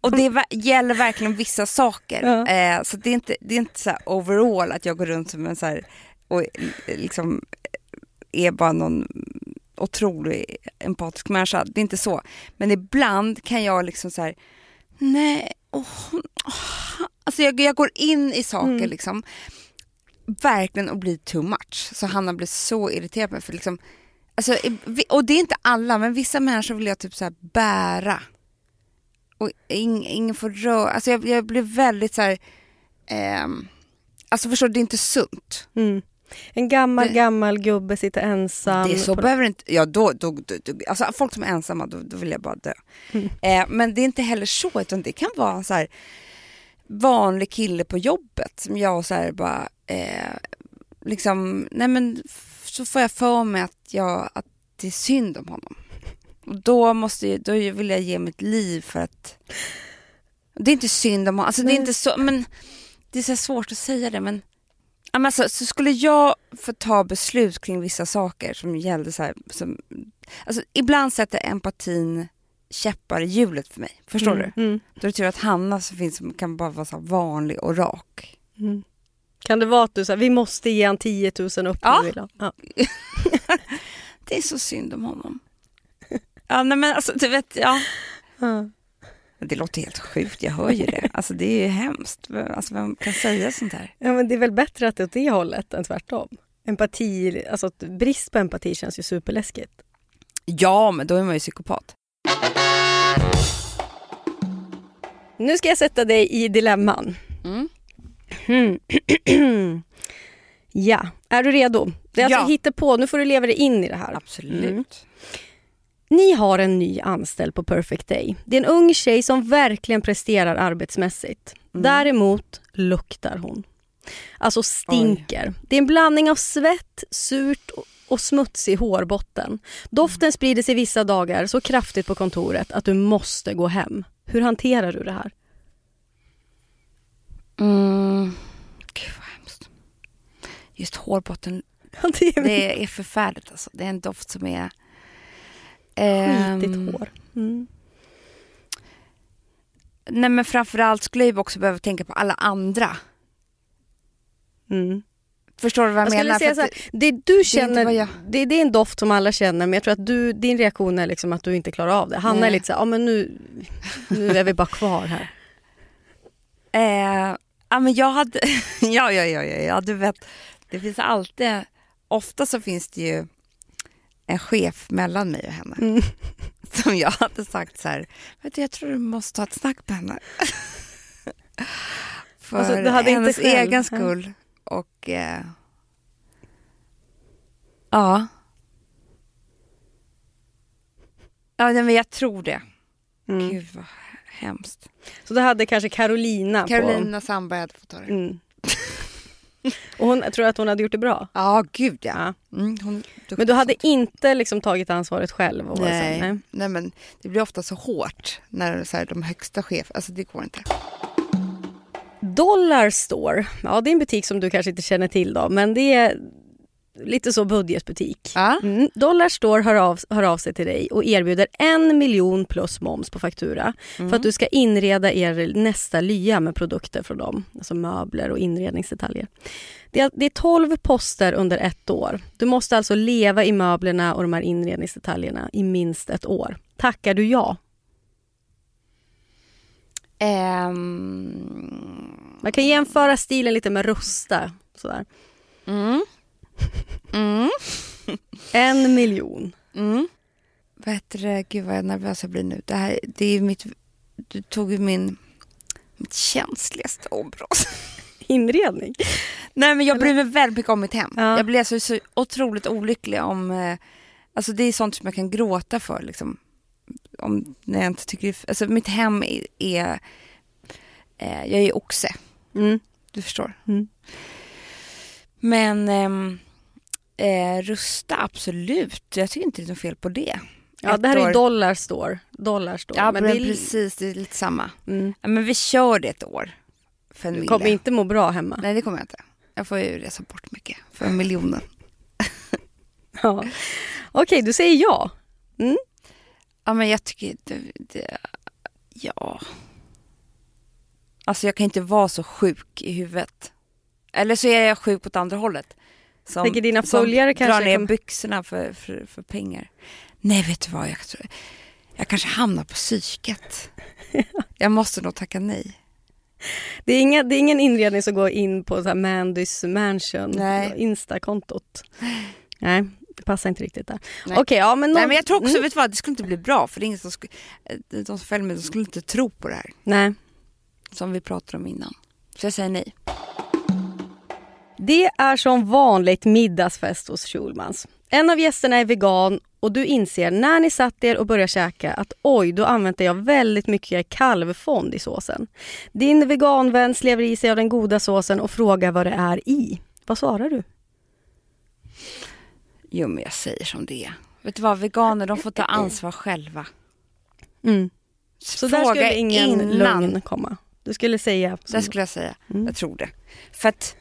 och det gäller verkligen vissa saker. Ja. Eh, så det är inte, det är inte så overall att jag går runt som en så här och eh, liksom är bara någon otrolig empatisk människa. Det är inte så. Men ibland kan jag liksom så här, nej, åh, åh. alltså jag, jag går in i saker Mm. liksom verkligen och blir too much. Så Hanna blir så irriterad på mig för liksom Alltså, och det är inte alla, men vissa människor vill jag typ så här bära. Och ing, ingen får röra, alltså jag, jag blir väldigt så här. ehm, alltså förstår du, det är inte sunt. Mm. En gammal, Det- gammal gubbe sitter ensam. det är så på- behöver inte, ja då, då, då, då alltså folk som är ensamma, då, då vill jag bara dö. Mm. Eh, men det är inte heller så, utan det kan vara en så här vanlig kille på jobbet som jag så här bara, eh, liksom, nej men så får jag för mig att, jag, att det är synd om honom. Då, måste då vill jag ge mitt liv för att, det är inte synd om honom, alltså det är inte så, men det är så svårt att säga det men alltså, så skulle jag få ta beslut kring vissa saker som gällde så här, som, alltså, ibland sätter empatin käppar i hjulet för mig. Förstår Mm, du? mm, Då är det tur att Hanna som finns som kan bara vara så vanlig och rak. mm. Kan det vara att du säger vi måste ge han 10 000 upp Ja. nu. Ja. Det är så synd om honom. Ja, nej, men alltså du vet, ja. Ja. Det låter helt sjukt, jag hör ju det. Alltså det är ju hemskt. Alltså vem kan säga sånt här? ja men det är väl bättre att det är åt det hållet än tvärtom. Empati, alltså brist på empati känns ju superläskigt. Ja, men då är man ju psykopat. Nu ska jag sätta dig i dilemman. Mm. Hmm. ja, är du redo? Det är alltså Ja. hittepå, nu får du leva dig in i det här. Absolut. Mm. Ni har en ny anställd på Perfect Day. Det är en ung tjej som verkligen presterar arbetsmässigt. Mm. Däremot luktar hon. Alltså stinker. Det är en blandning av svett, surt och- smutsig hårbotten. Doften sprider sig vissa dagar så kraftigt på kontoret att du måste gå hem. Hur hanterar du det här? Mm. Gud vad hemskt. Just hårbotten, det är förfärligt alltså. Det är en doft som är... skitigt hår. Mm. Nej men framförallt skulle jag också behöva tänka på alla andra. Mm. Förstår du vad jag, Jag menar? säga så här, det du känner, vad jag- det, det är en doft som alla känner men jag tror att du, din reaktion är liksom att du inte klarar av det. Hanna är lite så här, ja men nu, nu är vi bara kvar här. Eh, ja, men jag hade, ja, ja, ja, ja, ja, du vet, det finns alltid, ofta så finns det ju en chef mellan mig och henne. Mm. Som jag hade sagt så här, vet du, jag tror du måste ta ett snack med henne. För Alltså, du hade inte hennes egen skull. Och eh, ja. Ja, men jag tror det. Mm. Gud vad hemskt. Så då hade kanske Carolina, Carolina Sandberg hade fått ta det. på... Mm. Och hon, tror att hon hade gjort det bra. Ja, gud ja. Mm, hon, Men du hade inte liksom tagit ansvaret själv? Och Nej, nej. nej. men det blir ofta så hårt när så här, de högsta cheferna, alltså det går inte. Dollar Store, ja det är en butik som du kanske inte känner till då, men det är lite så budgetbutik. Ja. Mm. Dollar Store hör av, hör av sig till dig och erbjuder en miljon plus moms på faktura för att du ska inreda er nästa lya med produkter från dem, alltså möbler och inredningsdetaljer. Det är, det är 12 poster under ett år. Du måste alltså leva i möblerna och de här inredningsdetaljerna i minst ett år. Tackar du ja? Ehm, Man kan jämföra stilen lite med Rusta. Sådär. mm. Mm. En miljon. Mm. Vad heter det? Gud vad nervös jag blir nu. Det, här, det är mitt, du tog ju min, mitt känsligaste område. Inredning. Nej men jag bryr mig väldigt mycket om mitt hem. Ja. Jag blir alltså så otroligt olycklig om, eh, alltså det är sånt som jag kan gråta för liksom. Om, när jag inte tycker, alltså mitt hem är, är eh, jag är oxe, Mm. du förstår. Mm. Men ehm, eh, rusta, absolut. Jag tycker inte det är något fel på det. Ja, Ett det här är år. ju Dollar Store. Dollar Store. Ja, men, det är- precis, det är lite samma. Mm. Ja, men vi kör det ett år. För en Du mille. kommer inte må bra hemma. Nej, det kommer jag inte. Jag får ju resa bort mycket för en miljonen. Ja. Okej, du säger ja. Ja, men jag tycker det, det, ja. Alltså jag kan inte vara så sjuk i huvudet. Eller så är jag sjuk åt andra hållet. Som, Tänker dina följare kanske drar ner kommer- byxorna för, för, för pengar. Nej, vet du vad? Jag, tror, jag kanske hamnar på psyket. Jag måste nog tacka nej. Det är, inga, det är ingen inredning som går in på så här Mandys mansion, Nej. Insta-kontot. Nej, det passar inte riktigt där. Nej. Okej, ja men... Nej, någon- men jag tror också, Mm. vet du vad, det skulle inte bli bra. För det är ingen som, skulle, de som följer de skulle inte tro på det här. Nej. Som vi pratade om innan. Så jag säger nej. Det är som vanligt middagsfest hos Schulmans. En av gästerna är vegan och du inser när ni satt er och började käka att oj, då använde jag väldigt mycket kalvfond i såsen. Din veganvän slevar i sig av den goda såsen och frågar vad det är i. Vad svarar du? Jo, men jag säger som det är. Vet du vad, veganer de får ta ansvar själva. Mm. Så där Fråga skulle ingen innan. lögn komma. Du skulle säga... Det skulle jag säga. Mm. Jag tror det. För att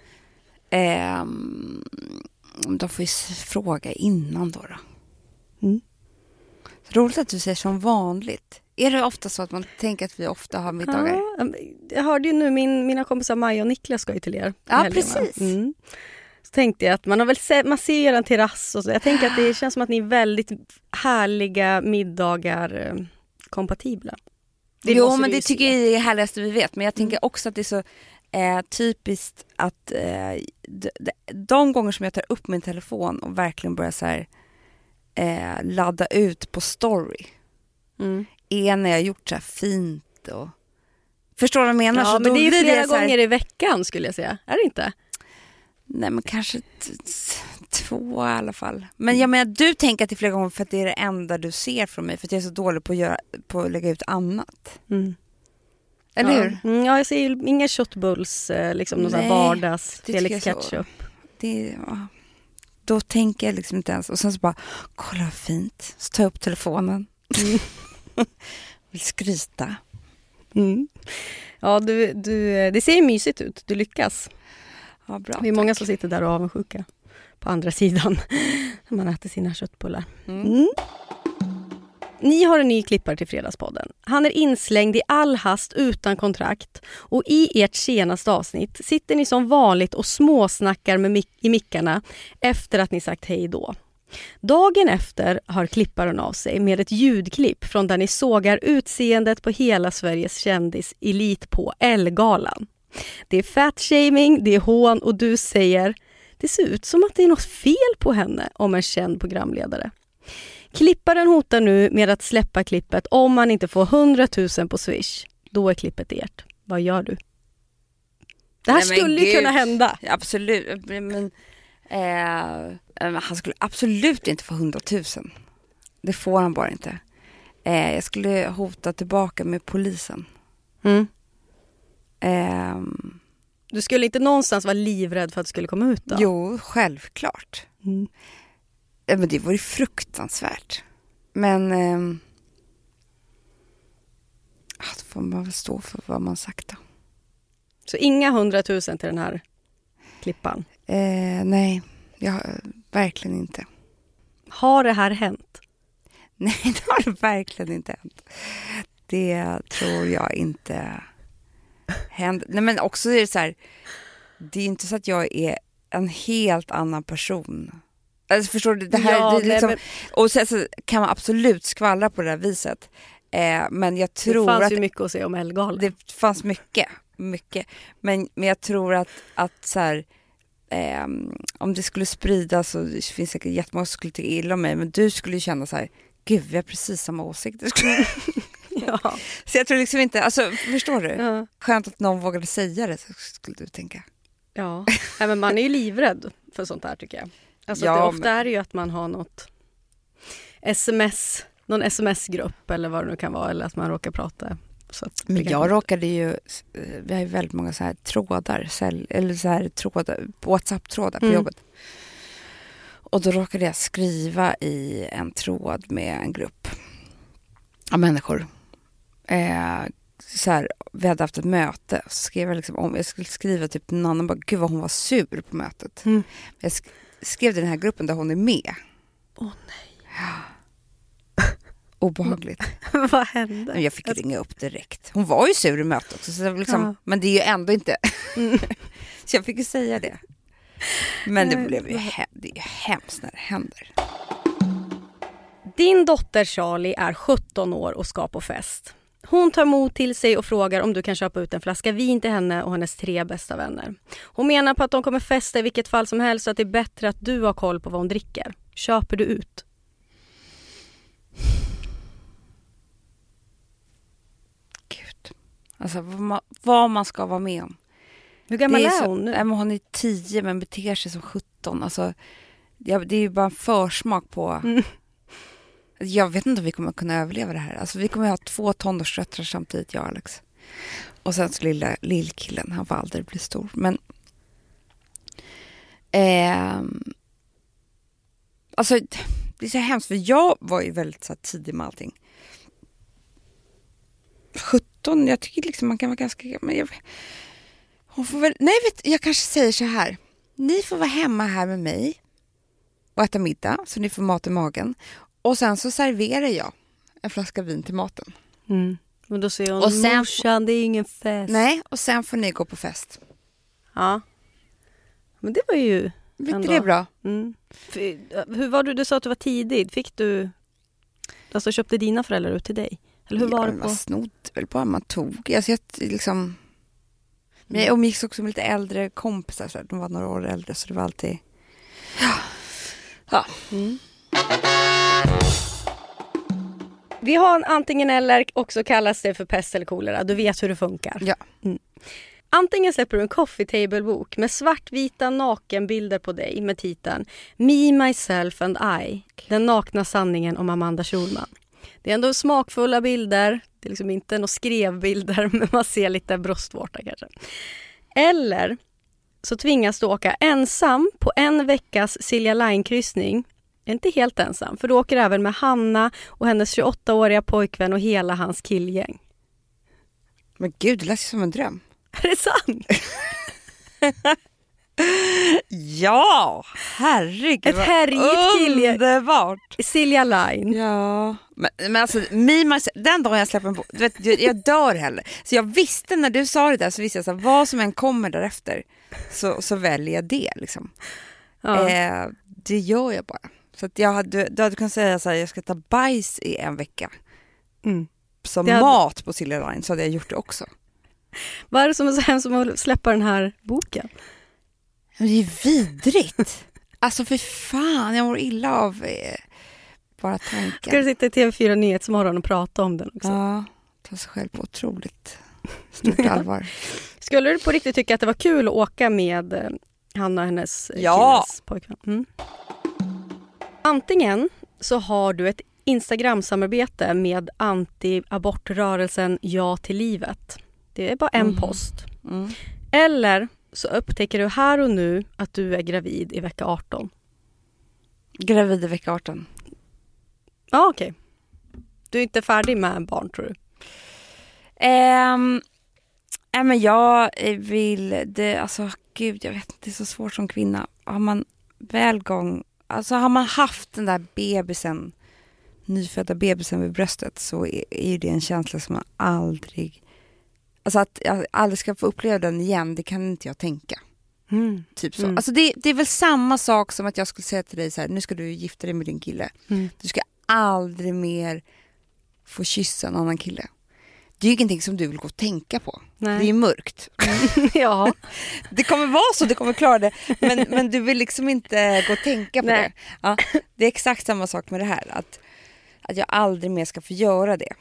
ehm, de får ju fråga innan då. då. Mm. Roligt att du säger som vanligt. Är det ofta så att man tänker att vi ofta har middagar? Ja, jag hörde ju nu, min, mina kompisar Maja och Niklas ska ju till er. Ja, helgen, precis. Mm. Så tänkte jag att man har väl sett, man ser en terrass och så. Jag tänker att det känns som att ni är väldigt härliga middagar eh, kompatibla. Det jo, men det tycker se. jag är det härligaste vi vet. Men jag tänker också att det är så eh, typiskt att eh, de, de, gånger som jag tar upp min telefon och verkligen börjar så här, eh, ladda ut på story Mm. är när jag gjort så här fint och... Förstår du vad jag menar? Ja, Så men det är flera här- gånger i veckan skulle jag säga. Är det inte? Nej men kanske två i alla fall. Men jag menar du tänker att det är flera gånger för att det är det enda du ser från mig för att jag är så dålig på att, göra, på att lägga ut annat. Mm. Eller ja. hur? Mm, ja, jag ser ju inga köttbulls, eh, liksom någon Nej, vardags Felix ketchup. Det, ja. Då tänker jag liksom inte ens och sen så bara, kolla vad fint. Så tar jag upp telefonen. Vill skryta. Mm. Ja, du, du, det ser ju mysigt ut. Du lyckas. Ja, bra. Det är många tack. som sitter där och är avundsjuka på andra sidan när man äter sina köttbullar. Mm. Ni har en ny klippare till Fredagspodden. Han är inslängd i all hast utan kontrakt och i ert senaste avsnitt sitter ni som vanligt och småsnackar med mic- i mickarna efter att ni sagt hej då. Dagen efter har klipparen av sig med ett ljudklipp från där ni sågar utseendet på hela Sveriges kändiselit på Ellegalan. Det är fatshaming, det är hån och du säger det ser ut som att det är något fel på henne om en känd programledare. Klipparen hotar nu med att släppa klippet om han inte får 100 000 på Swish. Då är klippet ert. Vad gör du? Det här Nej, skulle ju kunna hända. Absolut, men eh, eh, han skulle absolut inte få 100 000. Det får han bara inte. Eh, jag skulle hota tillbaka med polisen. Mm. Ehm, Du skulle inte någonstans vara livrädd för att det skulle komma ut då? Jo, självklart. Mm. Eh, Men det vore fruktansvärt. Men ja, då får man väl stå för vad man sagt då. Så inga 100 000 till den här klippan. Eh, nej, jag, verkligen inte. Har det här hänt? Nej, det har det verkligen inte hänt. Det tror jag inte händer. Nej, men också är det så här, det är inte så att jag är en helt annan person. Alltså, förstår du? Det här, Ja, det liksom, men- Och sen så kan man absolut skvallra på det här viset. Eh, men jag Det tror fanns att ju mycket att säga om Ellegalan. det fanns mycket, mycket. Men, men jag tror att, att så här, ehm, om det skulle spridas så det finns säkert jättemånga som skulle tycka illa om mig, men du skulle ju känna så här, gud vi har precis samma åsikter. Ja. så jag tror liksom inte, alltså förstår du? Ja. Skönt att någon vågade säga det, skulle du tänka. Ja. Nej, men man är ju livrädd för sånt här tycker jag. Alltså Ja, det, ofta men- är det ju att man har något sms, någon sms-grupp eller vad det nu kan vara eller att man råkar prata. Men kan- jag råkade ju, eh, vi har ju väldigt många så här trådar, cell, eller så här trådar, WhatsApp-trådar på Mm. jobbet. Och då råkade jag skriva i en tråd med en grupp av människor. Eh, så här, vi hade haft ett möte, så skrev jag liksom om, jag skulle skriva typ någon annan, bara, gud vad hon var sur på mötet. Mm. Jag sk- skrev den här gruppen där hon är med. Åh Obehagligt. vad hände? Men jag fick ringa upp direkt. Hon var ju sur i mötet också, så det liksom, Ja. men det är ju ändå inte... så jag fick ju säga det. Men det Nej, blev ju he- det är ju hemskt när det händer. Din dotter Charlie är 17 år och ska på fest. Hon tar mod till sig och frågar om du kan köpa ut en flaska vin till henne och hennes tre bästa vänner. Hon menar på att de kommer festa i vilket fall som helst så att det är bättre att du har koll på vad hon dricker. Köper du ut? Gud. Alltså vad man, vad man ska vara med om. Hur gammal Det är, så- hon nu? Men hon är 10 men beter sig som 17. Alltså, det är ju bara en försmak på... Mm. Jag vet inte om vi kommer kunna överleva det här. Alltså, vi kommer ha två tonårsdöttrar samtidigt, jag och Alex. Och sen så lilla lillkillen, han får aldrig bli stor. Men... Eh, alltså, det är så hemskt, för jag var ju väldigt så här, tidig med allting. 17, jag tycker liksom man kan vara ganska... Men jag, hon får väl, nej, vet, jag kanske säger så här. Ni får vara hemma här med mig och äta middag så ni får mat i magen. Och sen så serverar jag en flaska vin till maten. Mm. Men då säger hon, Och sen- morsan det är ingen fest. Nej, och sen får ni gå på fest. Ja. Men det var ju... Ändå. är det bra? Mm. Hur var du? Du sa att du var tidig. Fick du... Alltså köpte dina föräldrar ut till dig? Eller hur var ja, det Man på... snodde väl bara, man tog. Alltså, jag, liksom... Men jag umgicks också med lite äldre kompisar, så de var några år äldre så det var alltid... Ja. Mm. Vi har en antingen eller, också kallas det för pest eller kolera. Du vet hur det funkar. Ja. Mm. Antingen släpper du en coffee table-bok med svartvita nakenbilder på dig med titeln Me, myself and I. Den nakna sanningen om Amanda Schulman. Det är ändå smakfulla bilder. Det är liksom inte några skrevbilder men man ser lite bröstvårta kanske. Eller så tvingas du åka ensam på en veckas Silja Line-kryssning. Inte helt ensam, för du åker även med Hanna och hennes 28-åriga pojkvän och hela hans killgäng. Men gud, det lät som en dröm. Är det sant? Ja! herregud Ett härjigt kille. Underbart! Silja Line. Ja, men, men alltså Myself, den dagen jag släpper en bok, du vet, jag, jag dör heller. Så jag visste när du sa det där så visste jag att vad som än kommer därefter så, så väljer jag det liksom. Ja. Eh, det gör jag bara. Så att jag hade, du hade kunnat säga så här, jag ska ta bajs i en vecka Mm. som Det hade- mat på Silja Line så hade jag gjort det också. Vad är det som är så hemskt med att släppa den här boken? Det är vidrigt. alltså för fan, jag mår illa av eh, bara tanken. Ska du sitta i TV4 Nyhetsmorgon och prata om den också? Ja, ta sig själv på otroligt stort allvar. Skulle du på riktigt tycka att det var kul att åka med eh, Hanna och hennes eh, Ja. killes pojkvän? Mm. Antingen så har du ett Instagram-samarbete med anti-abortrörelsen Ja till livet. Det är bara en Mm. post. Mm. Eller så upptäcker du här och nu att du är gravid i vecka 18. Gravid i vecka 18. Ja, okej. Du är inte färdig med barn tror du? Um, nej, men jag vill, det, alltså gud jag vet inte, det är så svårt som kvinna. Har man väl gång, alltså har man haft den där bebisen, nyfödda bebisen vid bröstet så är, är ju det en känsla som man aldrig, alltså att jag aldrig ska få uppleva den igen, det kan inte jag tänka. Typ så. Mm. Alltså det, det är väl samma sak som att jag skulle säga till dig så här, nu ska du gifta dig med din kille. Mm. Du ska aldrig mer få kyssa en annan kille. Det är ju ingenting som du vill gå och tänka på. Nej. Det är ju mörkt. ja. Det kommer vara så, du kommer klara det. Men, men du vill liksom inte gå och tänka på Nej. det. Ja, det är exakt samma sak med det här. Att, att jag aldrig mer ska få göra det.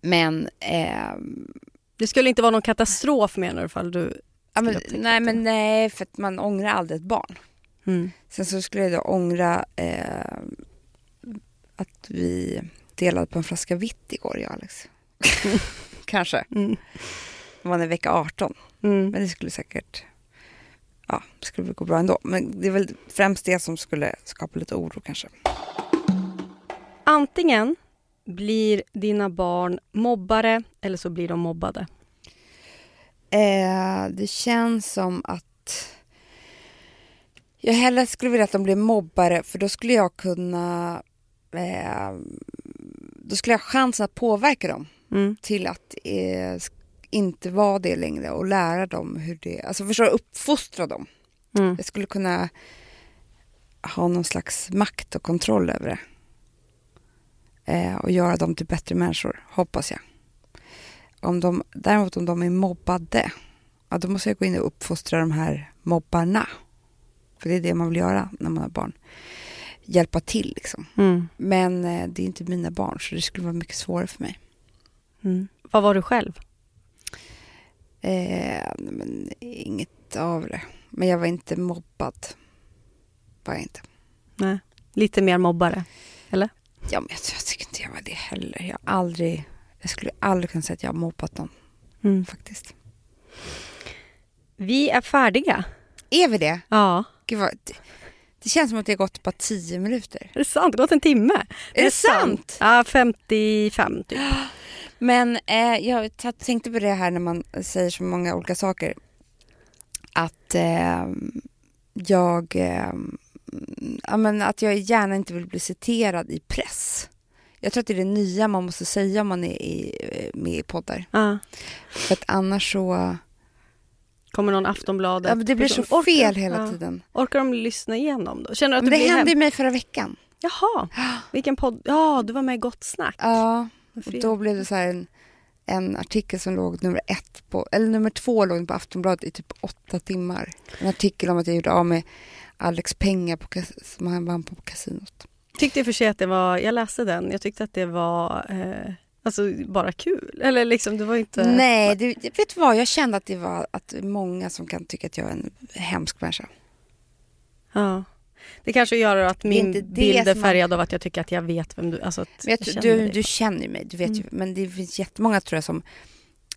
Men, ehm, Det skulle inte vara någon katastrof menar du ifall du ja, men nej, men nej, för att man ångrar aldrig ett barn. Mm. Sen så skulle jag då ångra eh, att vi delade på en flaska vitt igår, jag och Alex. Kanske. Mm. Det var i vecka 18. Mm. Men det skulle säkert ja, skulle gå bra ändå. Men det är väl främst det som skulle skapa lite oro kanske. Antingen blir dina barn mobbare eller så blir de mobbade. Eh, det känns som att jag hellre skulle vilja att de blir mobbare för då skulle jag kunna eh, då skulle jag ha chansen att påverka dem Mm. till att eh, inte vara det längre och lära dem hur det, alltså förstår du, uppfostra dem. Mm. Jag skulle kunna ha någon slags makt och kontroll över det. Eh, och göra dem till bättre människor, hoppas jag. Om de, däremot om de är mobbade, ja, då måste jag gå in och uppfostra de här mobbarna. För det är det man vill göra när man har barn. Hjälpa till liksom. Mm. Men eh, det är inte mina barn så det skulle vara mycket svårare för mig. Mm. Vad var du själv? Eh, men inget av det. Men jag var inte mobbad. Var jag inte. Nej. Lite mer mobbare? Eller? Ja, men jag, jag tycker inte jag var det heller. Jag aldrig, jag skulle aldrig kunna säga att jag har mobbat någon Mm. faktiskt. Vi är färdiga. Är vi det? Ja. Gud vad, det, det känns som att det har gått bara tio minuter. Är det sant? Det har gått en timme. Är det sant? Ja, 55 typ. Men eh, jag tänkte på det här när man säger så många olika saker. Att eh, jag eh, ja, men att jag gärna inte vill bli citerad i press. Jag tror att det är det nya man måste säga om man är i, eh, med i poddar. Ja. För att annars så... Kommer någon Aftonbladet? Ja, det blir så Orkar- fel hela ja. tiden. Orkar de lyssna igenom då? Känner du att Men det, hände hem... mig förra veckan. Jaha, vilken podd? Ja, du var med i Gott Snack. Ja, och då blev det så en, en artikel som låg nummer ett på, eller nummer två låg på Aftonbladet i typ åtta timmar. En artikel om att jag gjorde av med Alex pengar på, som han vann på kasinot. Tyckte i och för sig att det var, jag läste den, jag tyckte att det var eh, alltså bara kul. Eller liksom, det var inte... Nej, det, vet du vad? Jag kände att det var att många som kan tycka att jag är en hemsk människa. Ja. Det kanske gör att är min det bild är som man- färgad av att jag tycker att jag vet vem du alltså tror- känner du, dig. du känner ju mig, du vet ju. Mm. Men det finns jättemånga tror jag som,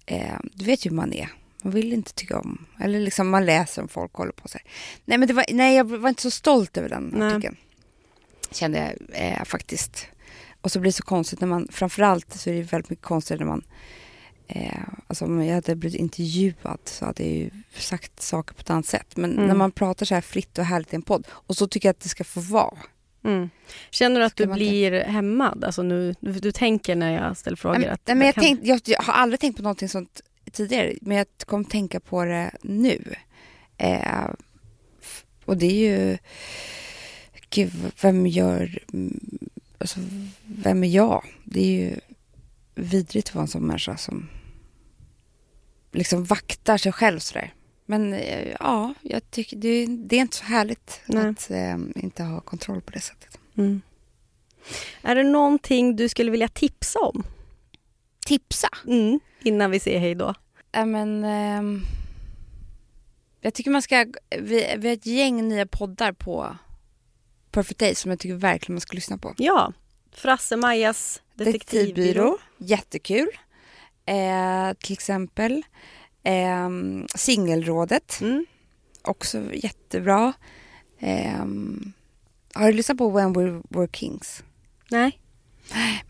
eh, du vet ju hur man är. Man vill inte tycka om, eller liksom man läser om folk håller på så här. Nej men det var, nej jag var inte så stolt över den Nej. artikeln. Kände jag eh, faktiskt. Och så blir det så konstigt när man, framförallt så är det väldigt mycket konstigt när man Eh, alltså om jag hade blivit intervjuad så hade jag ju sagt saker på ett annat sätt. Men Mm. när man pratar så här fritt och härligt i en podd och så tycker jag att det ska få vara. Mm. Känner du att du man inte- blir hämmad? Alltså nu, du, du tänker när jag ställer frågor Nej, att nej, men jag, kan- tänkt, jag, jag har aldrig tänkt på någonting sånt tidigare men jag kom tänka på det nu. Eh, och det är ju, gud vem gör, mm, alltså, vem är jag? Det är ju vidrigt att vara en sån människa som liksom vaktar sig själv sådär. Men eh, ja, jag tycker det, det är inte så härligt Nej. att eh, inte ha kontroll på det sättet. Mm. Är det någonting du skulle vilja tipsa om Tipsa! mm. innan vi säger hej då? Ja, men, ehm, jag tycker man ska, vi, vi har ett gäng nya poddar på Perfect Day som jag tycker verkligen man ska lyssna på. Ja, Frasse-Majas detektivbyrå. Detektivbyrå, jättekul. Eh, till exempel eh, Singelrådet, Mm. också jättebra. Eh, har du lyssnat på When We Were Kings? Nej,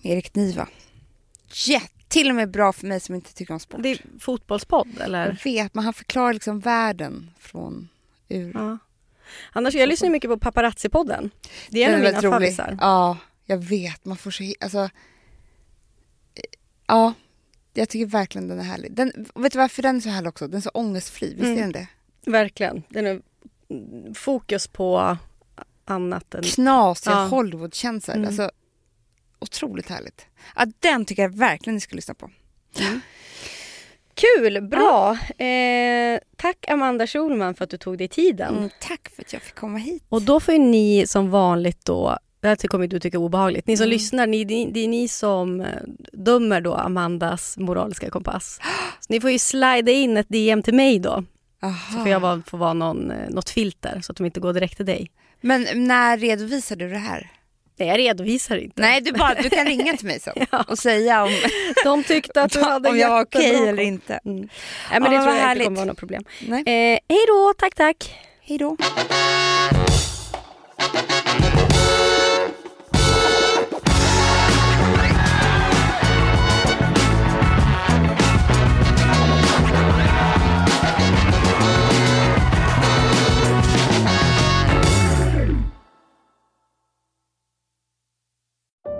Med Erik Niva. Jätte, till och med bra för mig som inte tycker om sport. det är fotbollspodd eller? Jag vet, men han förklarar liksom världen från ur Ja. Annars, jag lyssnar mycket på Paparazzi-podden. Det är en av mina favvisar. Ja, jag vet. Man får så... Alltså, eh, ja, jag tycker verkligen den är härlig. Den, vet du varför den är så härlig också? Den är så ångestfri. Visst Mm. är den det? Verkligen. Den är mm, fokus på annat än... Knasiga Ja. Hollywood-känslan. Mm. Alltså, otroligt härligt. Ja, den tycker jag verkligen ni ska lyssna på. Kul, bra. Eh, tack Amanda Schulman för att du tog dig tiden. Mm, tack för att jag fick komma hit. Och då får ni som vanligt då, det här kommer du tycka är obehagligt, ni som Mm. lyssnar, ni, det det är ni som eh, dömer då Amandas moraliska kompass. Så ni får ju slida in ett DM till mig då, Aha. så får jag vara, få vara någon, eh, något filter så att de inte går direkt till dig. Men när redovisar du det här? Nej, jag redovisar inte. Nej, du, bara, du kan ringa till mig sen Ja. och säga om, De tyckte att du hade om jag var okej koll. eller inte. Mm. Ja, men det men tror jag inte härligt. kommer vara något problem. Eh, hej då, tack tack. Hej då.